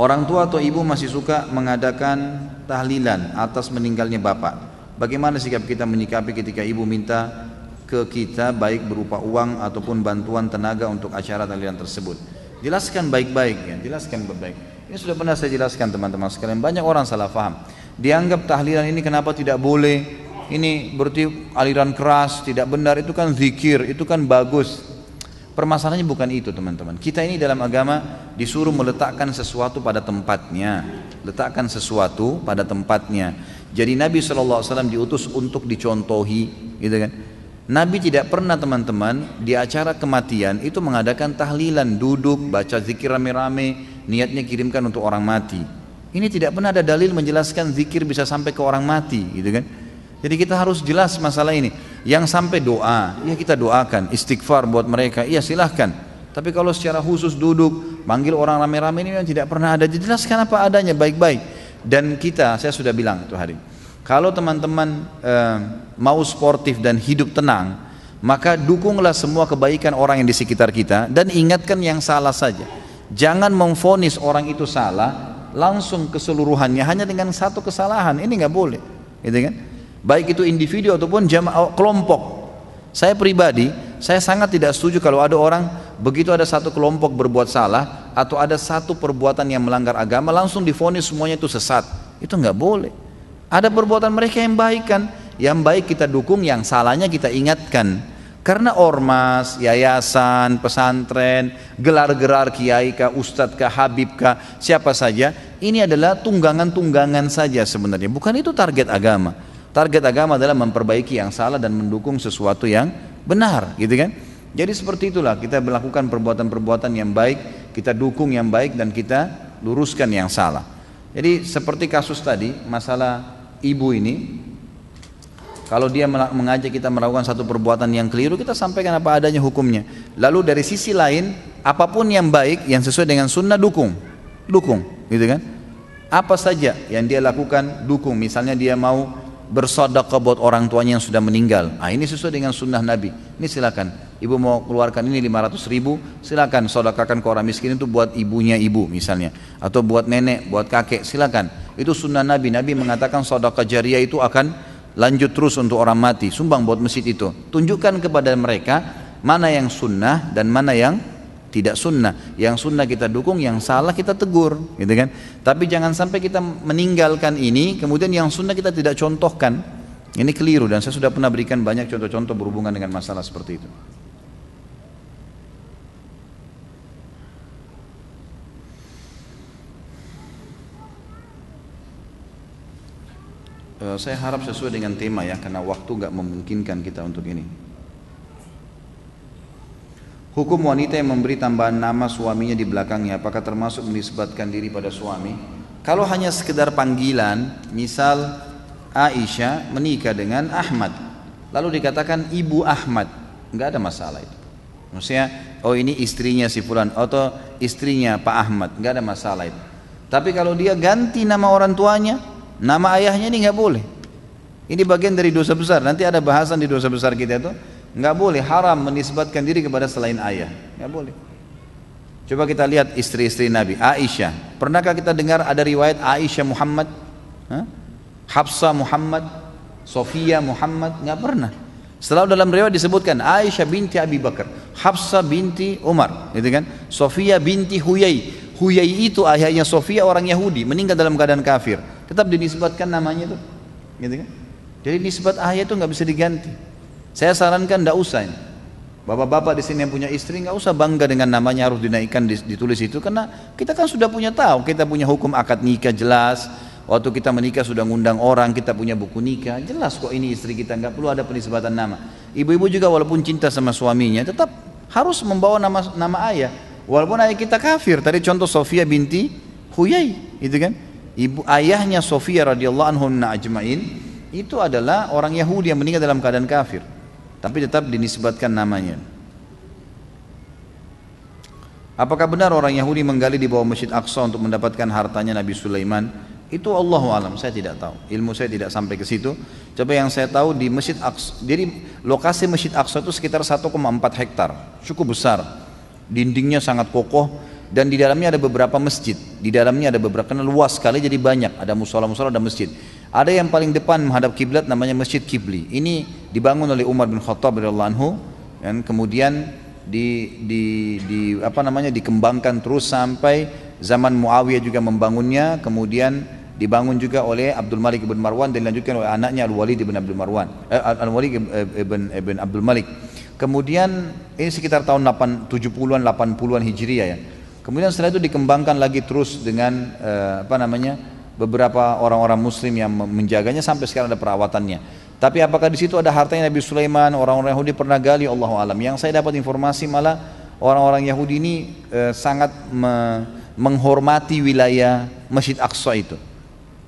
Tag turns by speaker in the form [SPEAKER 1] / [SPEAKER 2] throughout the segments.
[SPEAKER 1] Orang tua atau ibu masih suka mengadakan tahlilan atas meninggalnya bapak. Bagaimana sikap kita menyikapi ketika ibu minta ke kita baik berupa uang ataupun bantuan tenaga untuk acara tahlilan tersebut? Jelaskan baik-baik ya, jelaskan baik-baik. Ini sudah pernah saya jelaskan teman-teman sekalian. Banyak orang salah faham. Dianggap tahlilan ini kenapa tidak boleh? Ini berarti aliran keras, tidak benar. Itu kan zikir, itu kan bagus. Permasalahannya bukan itu teman-teman. Kita ini dalam agama disuruh meletakkan sesuatu pada tempatnya. Letakkan sesuatu pada tempatnya. Jadi Nabi SAW diutus untuk dicontohi, gitu kan? Nabi tidak pernah teman-teman di acara kematian itu mengadakan tahlilan, duduk, baca zikir rame-rame, niatnya kirimkan untuk orang mati. Ini tidak pernah ada dalil menjelaskan zikir bisa sampai ke orang mati, gitu kan? Jadi kita harus jelas masalah ini. Yang sampai doa, ya kita doakan, istighfar buat mereka, iya silahkan. Tapi kalau secara khusus duduk, manggil orang rame-rame ini yang tidak pernah ada, jelaskan apa adanya baik-baik. Dan kita, saya sudah bilang itu hari, kalau teman-teman eh, mau sportif dan hidup tenang, maka dukunglah semua kebaikan orang yang di sekitar kita dan ingatkan yang salah saja. Jangan memfonis orang itu salah langsung keseluruhannya hanya dengan satu kesalahan. Ini nggak boleh, gitu kan? Baik itu individu ataupun jamaah kelompok. Saya pribadi, saya sangat tidak setuju kalau ada orang begitu ada satu kelompok berbuat salah atau ada satu perbuatan yang melanggar agama langsung difonis semuanya itu sesat. Itu nggak boleh. Ada perbuatan mereka yang baik kan, yang baik kita dukung, yang salahnya kita ingatkan. Karena ormas, yayasan, pesantren, gelar-gelar kiai kah, ustadz kah, habib kah, siapa saja, ini adalah tunggangan-tunggangan saja sebenarnya. Bukan itu target agama. Target agama adalah memperbaiki yang salah dan mendukung sesuatu yang benar, gitu kan? Jadi seperti itulah kita melakukan perbuatan-perbuatan yang baik, kita dukung yang baik dan kita luruskan yang salah. Jadi seperti kasus tadi, masalah ibu ini, kalau dia mengajak kita melakukan satu perbuatan yang keliru, kita sampaikan apa adanya hukumnya. Lalu dari sisi lain, apa pun yang baik, yang sesuai dengan sunnah, dukung. Dukung, gitu kan? Apa saja yang dia lakukan, dukung. Misalnya dia mau bersodakah buat orang tuanya yang sudah meninggal. Ah ini sesuai dengan sunnah Nabi. Ini silakan. Ibu mau keluarkan ini 500 ribu, silakan sodakakan ke orang miskin itu buat ibunya ibu misalnya, atau buat nenek, buat kakek, silakan. Itu sunnah Nabi. Nabi mengatakan sodakah jariah itu akan lanjut terus untuk orang mati. Sumbang buat masjid itu. Tunjukkan kepada mereka mana yang sunnah dan mana yang tidak sunnah. Yang sunnah kita dukung, yang salah kita tegur, gitu kan? Tapi jangan sampai kita meninggalkan ini, kemudian yang sunnah kita tidak contohkan. Ini keliru dan saya sudah pernah berikan banyak contoh-contoh berhubungan dengan masalah seperti itu. Eh, saya harap sesuai dengan tema ya, karena waktu nggak memungkinkan kita untuk ini. Hukum wanita yang memberi tambahan nama suaminya di belakangnya apakah termasuk menisbatkan diri pada suami? Kalau hanya sekedar panggilan, misal Aisyah menikah dengan Ahmad, lalu dikatakan Ibu Ahmad, nggak ada masalah itu. Maksudnya, oh ini istrinya si Fulan atau istrinya Pak Ahmad, nggak ada masalah itu. Tapi kalau dia ganti nama orang tuanya, nama ayahnya ini nggak boleh. Ini bagian dari dosa besar. Nanti ada bahasan di dosa besar kita itu nggak boleh haram menisbatkan diri kepada selain ayah nggak boleh coba kita lihat istri-istri Nabi Aisyah pernahkah kita dengar ada riwayat Aisyah Muhammad Hah? Hafsa Muhammad Sofia Muhammad nggak pernah Selalu dalam riwayat disebutkan Aisyah binti Abi Bakar, Hafsa binti Umar, gitu kan? Sofia binti Huyai. Huyai itu ayahnya Sofia orang Yahudi, meninggal dalam keadaan kafir. Tetap dinisbatkan namanya itu, gitu kan? Jadi nisbat ayah itu nggak bisa diganti. Saya sarankan tidak usah ini. Bapak-bapak di sini yang punya istri nggak usah bangga dengan namanya harus dinaikkan ditulis itu karena kita kan sudah punya tahu kita punya hukum akad nikah jelas. Waktu kita menikah sudah ngundang orang kita punya buku nikah jelas kok ini istri kita nggak perlu ada penisbatan nama. Ibu-ibu juga walaupun cinta sama suaminya tetap harus membawa nama nama ayah. Walaupun ayah kita kafir tadi contoh Sofia binti Huyai itu kan? Ibu ayahnya Sofia radhiyallahu anhu ajmain itu adalah orang Yahudi yang meninggal dalam keadaan kafir tapi tetap dinisbatkan namanya. Apakah benar orang Yahudi menggali di bawah Masjid Aqsa untuk mendapatkan hartanya Nabi Sulaiman? Itu Allah alam, saya tidak tahu. Ilmu saya tidak sampai ke situ. Coba yang saya tahu di Masjid Aqsa, jadi lokasi Masjid Aqsa itu sekitar 1,4 hektar, cukup besar. Dindingnya sangat kokoh dan di dalamnya ada beberapa masjid. Di dalamnya ada beberapa karena luas sekali jadi banyak. Ada musola-musola, ada masjid. Ada yang paling depan menghadap kiblat namanya Masjid Kibli. Ini dibangun oleh Umar bin Khattab radhiyallahu anhu dan kemudian di, di, di apa namanya dikembangkan terus sampai zaman Muawiyah juga membangunnya, kemudian dibangun juga oleh Abdul Malik bin Marwan dan dilanjutkan oleh anaknya Al Walid bin Abdul Marwan, eh, Al Walid ibn, ibn Abdul Malik. Kemudian ini sekitar tahun 8, 70-an 80-an Hijriah ya. Kemudian setelah itu dikembangkan lagi terus dengan eh, apa namanya beberapa orang-orang Muslim yang menjaganya sampai sekarang ada perawatannya. Tapi apakah di situ ada hartanya Nabi Sulaiman? Orang-orang Yahudi pernah gali, Allah alam. Yang saya dapat informasi malah orang-orang Yahudi ini eh, sangat me menghormati wilayah Masjid Aqsa itu.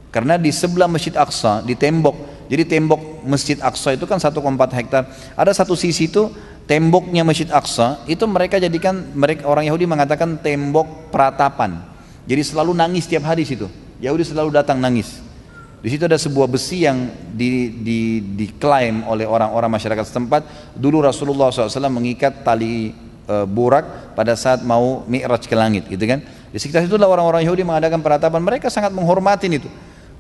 [SPEAKER 1] Karena di sebelah Masjid Aqsa, di tembok, jadi tembok Masjid Aqsa itu kan 1,4 hektar. Ada satu sisi itu temboknya Masjid Aqsa itu mereka jadikan mereka orang Yahudi mengatakan tembok peratapan. Jadi selalu nangis setiap hari situ. Yahudi selalu datang nangis. Di situ ada sebuah besi yang di, di, diklaim oleh orang-orang masyarakat setempat. Dulu Rasulullah SAW mengikat tali e, burak pada saat mau mi'raj ke langit, gitu kan? Di sekitar itulah orang-orang Yahudi mengadakan peratapan. Mereka sangat menghormati itu.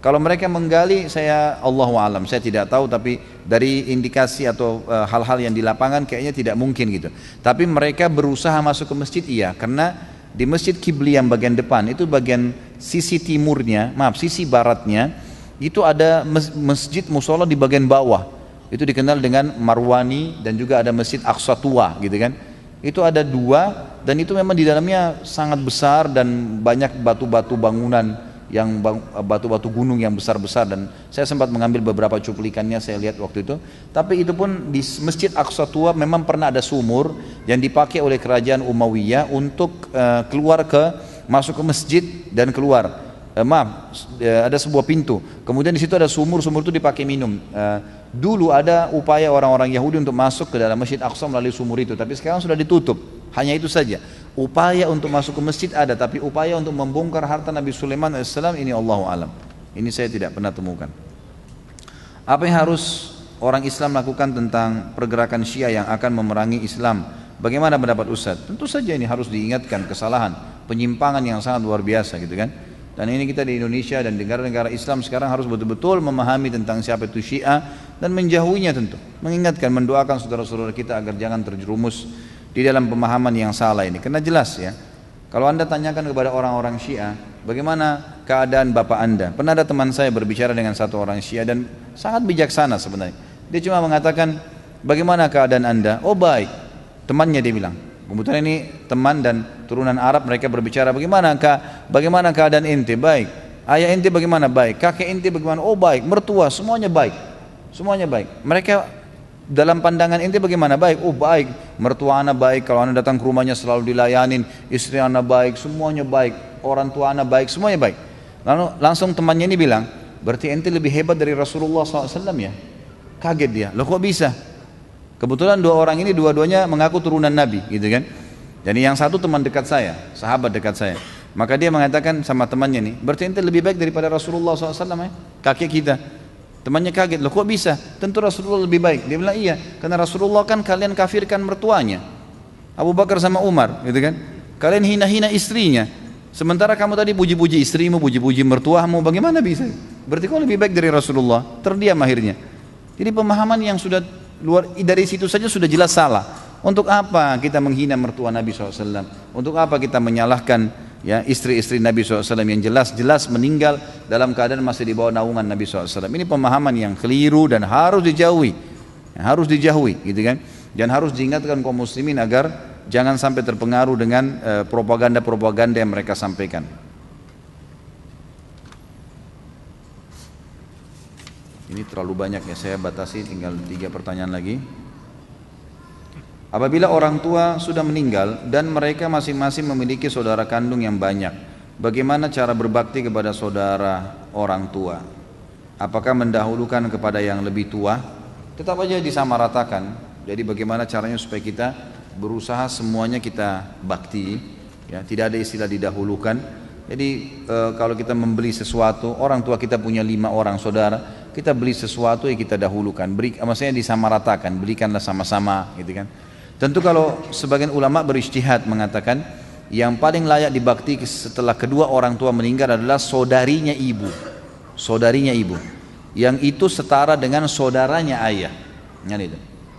[SPEAKER 1] Kalau mereka menggali, saya Allah alam, saya tidak tahu, tapi dari indikasi atau e, hal-hal uh, yang di lapangan kayaknya tidak mungkin gitu. Tapi mereka berusaha masuk ke masjid, iya, karena di masjid kibli yang bagian depan itu bagian sisi timurnya, maaf sisi baratnya itu ada masjid musola di bagian bawah. Itu dikenal dengan Marwani dan juga ada masjid Aqsa tua, gitu kan. Itu ada dua dan itu memang di dalamnya sangat besar dan banyak batu-batu bangunan yang batu-batu gunung yang besar-besar. Dan saya sempat mengambil beberapa cuplikannya saya lihat waktu itu. Tapi itu pun di Masjid Aqsa Tua memang pernah ada sumur yang dipakai oleh kerajaan Umayyah untuk uh, keluar ke masuk ke masjid dan keluar. Uh, maaf uh, ada sebuah pintu. Kemudian di situ ada sumur sumur itu dipakai minum. Uh, dulu ada upaya orang-orang Yahudi untuk masuk ke dalam Masjid Aqsa melalui sumur itu tapi sekarang sudah ditutup. Hanya itu saja Upaya untuk masuk ke masjid ada, tapi upaya untuk membongkar harta Nabi Sulaiman AS ini Allah alam. Ini saya tidak pernah temukan. Apa yang harus orang Islam lakukan tentang pergerakan Syiah yang akan memerangi Islam? Bagaimana pendapat Ustaz? Tentu saja ini harus diingatkan kesalahan, penyimpangan yang sangat luar biasa gitu kan. Dan ini kita di Indonesia dan negara-negara Islam sekarang harus betul-betul memahami tentang siapa itu Syiah dan menjauhinya tentu. Mengingatkan, mendoakan saudara-saudara kita agar jangan terjerumus di dalam pemahaman yang salah ini. Karena jelas ya, kalau anda tanyakan kepada orang-orang Syiah, bagaimana keadaan bapak anda? Pernah ada teman saya berbicara dengan satu orang Syiah dan sangat bijaksana sebenarnya. Dia cuma mengatakan, bagaimana keadaan anda? Oh baik, temannya dia bilang. Kebetulan ini teman dan turunan Arab mereka berbicara bagaimana kak, bagaimana keadaan inti baik, ayah inti bagaimana baik, kakek inti bagaimana, oh baik, mertua semuanya baik, semuanya baik. Mereka dalam pandangan ente bagaimana? Baik, oh baik, mertua anak baik, kalau anak datang ke rumahnya selalu dilayanin, istri anak baik, semuanya baik, orang tua anak baik, semuanya baik. Lalu langsung temannya ini bilang, berarti ente lebih hebat dari Rasulullah SAW ya? Kaget dia, loh kok bisa? Kebetulan dua orang ini dua-duanya mengaku turunan Nabi, gitu kan? Jadi yang satu teman dekat saya, sahabat dekat saya. Maka dia mengatakan sama temannya nih, berarti ente lebih baik daripada Rasulullah SAW ya? Kakek kita. Temannya kaget, loh kok bisa? Tentu Rasulullah lebih baik. Dia bilang iya, karena Rasulullah kan kalian kafirkan mertuanya. Abu Bakar sama Umar, gitu kan? Kalian hina-hina istrinya. Sementara kamu tadi puji-puji istrimu, puji-puji mertuamu, bagaimana bisa? Berarti kau lebih baik dari Rasulullah. Terdiam akhirnya. Jadi pemahaman yang sudah luar dari situ saja sudah jelas salah. Untuk apa kita menghina mertua Nabi SAW? Untuk apa kita menyalahkan ya istri-istri Nabi SAW yang jelas-jelas meninggal dalam keadaan masih di bawah naungan Nabi SAW. Ini pemahaman yang keliru dan harus dijauhi, ya, harus dijauhi, gitu kan? Dan harus diingatkan kaum muslimin agar jangan sampai terpengaruh dengan eh, propaganda-propaganda yang mereka sampaikan. Ini terlalu banyak ya, saya batasi tinggal tiga pertanyaan lagi. Apabila orang tua sudah meninggal dan mereka masing-masing memiliki saudara kandung yang banyak, bagaimana cara berbakti kepada saudara orang tua? Apakah mendahulukan kepada yang lebih tua? Tetap aja disamaratakan. Jadi bagaimana caranya supaya kita berusaha semuanya kita bakti, ya tidak ada istilah didahulukan. Jadi e, kalau kita membeli sesuatu, orang tua kita punya lima orang saudara, kita beli sesuatu yang kita dahulukan, beri, maksudnya disamaratakan, berikanlah sama-sama, gitu kan. Tentu kalau sebagian ulama beristihad mengatakan yang paling layak dibakti setelah kedua orang tua meninggal adalah saudarinya ibu. Saudarinya ibu. Yang itu setara dengan saudaranya ayah.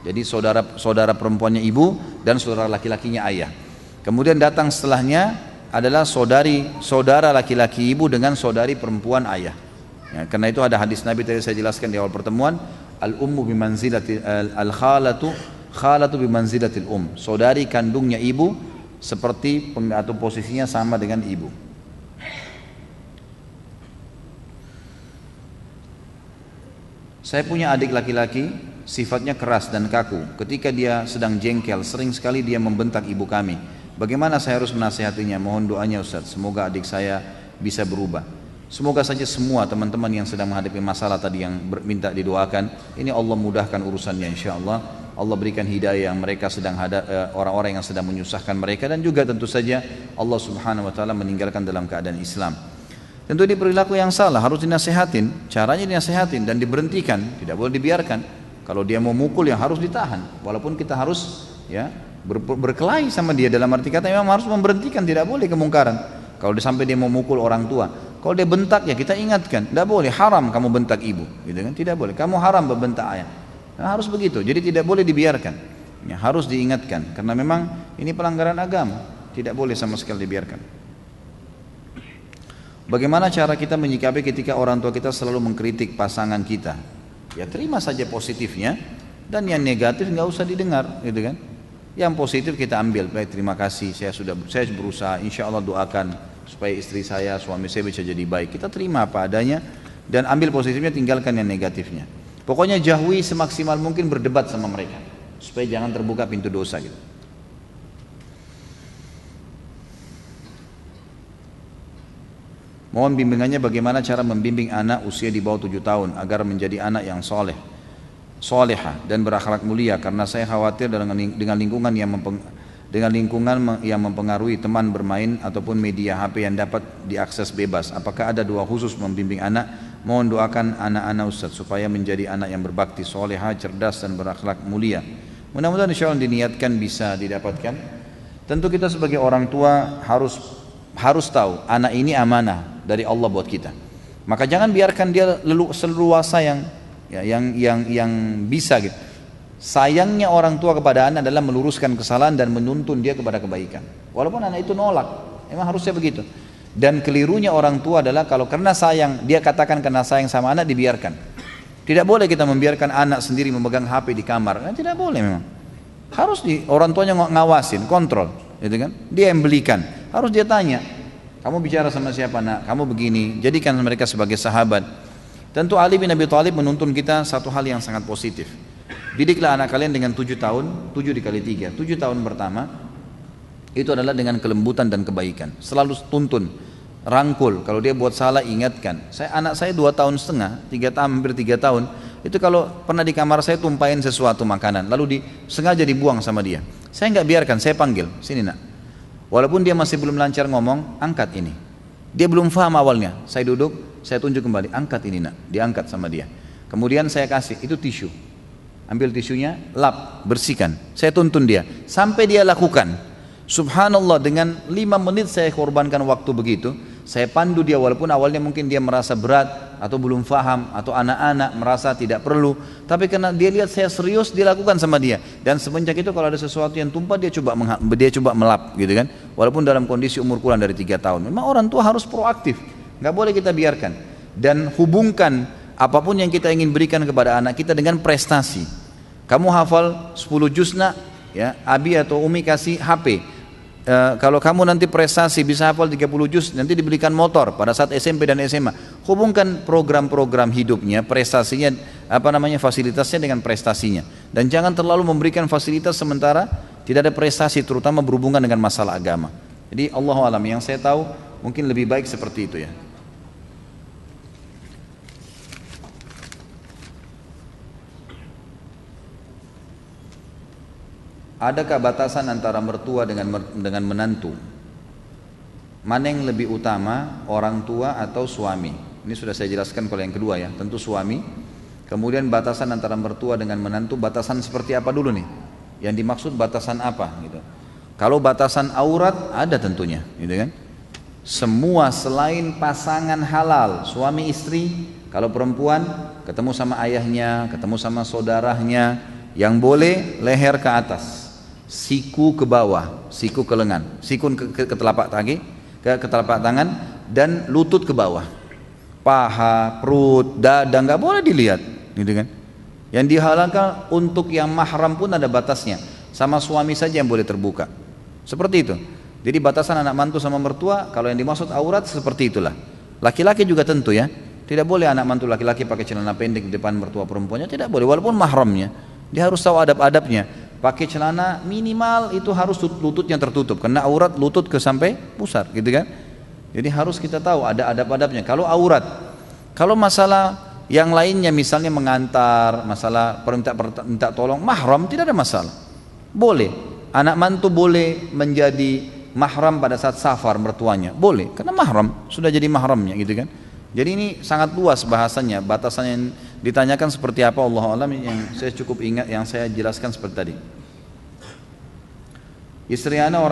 [SPEAKER 1] Jadi saudara saudara perempuannya ibu dan saudara laki-lakinya ayah. Kemudian datang setelahnya adalah saudari saudara laki-laki ibu dengan saudari perempuan ayah. Ya, karena itu ada hadis Nabi tadi saya jelaskan di awal pertemuan, al ummu bimanzilati al khalatu khalatu bimanzilatil um. Saudari kandungnya ibu seperti atau posisinya sama dengan ibu. Saya punya adik laki-laki sifatnya keras dan kaku. Ketika dia sedang jengkel, sering sekali dia membentak ibu kami. Bagaimana saya harus menasihatinya? Mohon doanya Ustaz. Semoga adik saya bisa berubah. Semoga saja semua teman-teman yang sedang menghadapi masalah tadi yang minta didoakan, ini Allah mudahkan urusannya insya Allah. Allah berikan hidayah yang mereka sedang ada eh, orang-orang yang sedang menyusahkan mereka dan juga tentu saja Allah Subhanahu wa taala meninggalkan dalam keadaan Islam. Tentu ini perilaku yang salah, harus dinasehatin, caranya dinasehatin dan diberhentikan, tidak boleh dibiarkan. Kalau dia mau mukul yang harus ditahan, walaupun kita harus ya ber berkelahi sama dia dalam arti kata memang harus memberhentikan, tidak boleh kemungkaran. Kalau sampai dia mau mukul orang tua, kalau dia bentak ya kita ingatkan, tidak boleh haram kamu bentak ibu, gitu kan? Tidak boleh. Kamu haram membentak ayah. Nah, harus begitu. Jadi tidak boleh dibiarkan. Ya, harus diingatkan karena memang ini pelanggaran agama, tidak boleh sama sekali dibiarkan. Bagaimana cara kita menyikapi ketika orang tua kita selalu mengkritik pasangan kita? Ya terima saja positifnya dan yang negatif nggak usah didengar, gitu kan? Yang positif kita ambil. Baik, terima kasih. Saya sudah saya berusaha. Insya Allah doakan supaya istri saya, suami saya bisa jadi baik. Kita terima apa adanya dan ambil positifnya, tinggalkan yang negatifnya. Pokoknya jauhi semaksimal mungkin berdebat sama mereka supaya jangan terbuka pintu dosa gitu. Mohon bimbingannya bagaimana cara membimbing anak usia di bawah tujuh tahun agar menjadi anak yang soleh, soleha dan berakhlak mulia karena saya khawatir dengan lingkungan yang mempeng, dengan lingkungan yang mempengaruhi teman bermain ataupun media HP yang dapat diakses bebas. Apakah ada doa khusus membimbing anak? Mohon doakan anak-anak Ustaz supaya menjadi anak yang berbakti, soleha, cerdas dan berakhlak mulia. Mudah-mudahan insya Allah diniatkan bisa didapatkan. Tentu kita sebagai orang tua harus harus tahu anak ini amanah dari Allah buat kita. Maka jangan biarkan dia seluasa yang ya, yang yang yang bisa gitu Sayangnya orang tua kepada anak adalah meluruskan kesalahan dan menuntun dia kepada kebaikan. Walaupun anak itu nolak, memang harusnya begitu. Dan kelirunya orang tua adalah kalau karena sayang, dia katakan karena sayang sama anak dibiarkan. Tidak boleh kita membiarkan anak sendiri memegang HP di kamar. Nah, tidak boleh memang. Harus di orang tuanya ngawasin, kontrol, gitu kan? Dia yang belikan. Harus dia tanya, kamu bicara sama siapa nak? Kamu begini. Jadikan mereka sebagai sahabat. Tentu Ali bin Abi Thalib menuntun kita satu hal yang sangat positif Didiklah anak kalian dengan tujuh tahun, tujuh dikali tiga, tujuh tahun pertama itu adalah dengan kelembutan dan kebaikan. Selalu tuntun, rangkul. Kalau dia buat salah ingatkan. Saya anak saya dua tahun setengah, tiga tahun hampir tiga tahun. Itu kalau pernah di kamar saya tumpahin sesuatu makanan, lalu di, sengaja dibuang sama dia. Saya nggak biarkan, saya panggil, sini nak. Walaupun dia masih belum lancar ngomong, angkat ini. Dia belum paham awalnya. Saya duduk, saya tunjuk kembali, angkat ini nak. Diangkat sama dia. Kemudian saya kasih, itu tisu ambil tisunya, lap, bersihkan. Saya tuntun dia sampai dia lakukan. Subhanallah dengan lima menit saya korbankan waktu begitu. Saya pandu dia walaupun awalnya mungkin dia merasa berat atau belum faham atau anak-anak merasa tidak perlu. Tapi karena dia lihat saya serius dilakukan sama dia. Dan semenjak itu kalau ada sesuatu yang tumpah dia coba dia coba melap gitu kan. Walaupun dalam kondisi umur kurang dari tiga tahun. Memang orang tua harus proaktif. Nggak boleh kita biarkan. Dan hubungkan apa pun yang kita ingin berikan kepada anak kita dengan prestasi. Kamu hafal 10 juz nak, ya, Abi atau Umi kasih HP. E, kalau kamu nanti prestasi bisa hafal 30 juz, nanti diberikan motor pada saat SMP dan SMA. Hubungkan program-program hidupnya, prestasinya, apa namanya fasilitasnya dengan prestasinya. Dan jangan terlalu memberikan fasilitas sementara tidak ada prestasi, terutama berhubungan dengan masalah agama. Jadi Allah alam yang saya tahu mungkin lebih baik seperti itu ya. Adakah batasan antara mertua dengan dengan menantu? Mana yang lebih utama, orang tua atau suami? Ini sudah saya jelaskan kalau yang kedua ya, tentu suami. Kemudian batasan antara mertua dengan menantu, batasan seperti apa dulu nih? Yang dimaksud batasan apa gitu. Kalau batasan aurat ada tentunya, gitu kan? Semua selain pasangan halal, suami istri, kalau perempuan ketemu sama ayahnya, ketemu sama saudaranya, yang boleh leher ke atas, siku ke bawah, siku ke lengan, siku ke, ke, ke telapak kaki, ke, ke telapak tangan, dan lutut ke bawah. Paha, perut, dada nggak boleh dilihat, gitu kan? Yang dihalalkan untuk yang mahram pun ada batasnya. Sama suami saja yang boleh terbuka. Seperti itu. Jadi batasan anak mantu sama mertua, kalau yang dimaksud aurat seperti itulah. Laki-laki juga tentu ya. Tidak boleh anak mantu laki-laki pakai celana pendek di depan mertua perempuannya, tidak boleh walaupun mahramnya. Dia harus tahu adab-adabnya. Pakai celana minimal itu harus lutut yang tertutup karena aurat lutut ke sampai pusar gitu kan. Jadi harus kita tahu ada adab-adabnya. Kalau aurat, kalau masalah yang lainnya misalnya mengantar, masalah perminta minta tolong mahram tidak ada masalah. Boleh. Anak mantu boleh menjadi mahram pada saat safar mertuanya. Boleh, karena mahram, sudah jadi mahramnya gitu kan. Jadi ini sangat luas bahasanya, batasan yang ditanyakan seperti apa Allah alam yang saya cukup ingat yang saya jelaskan seperti tadi. Istri anak orang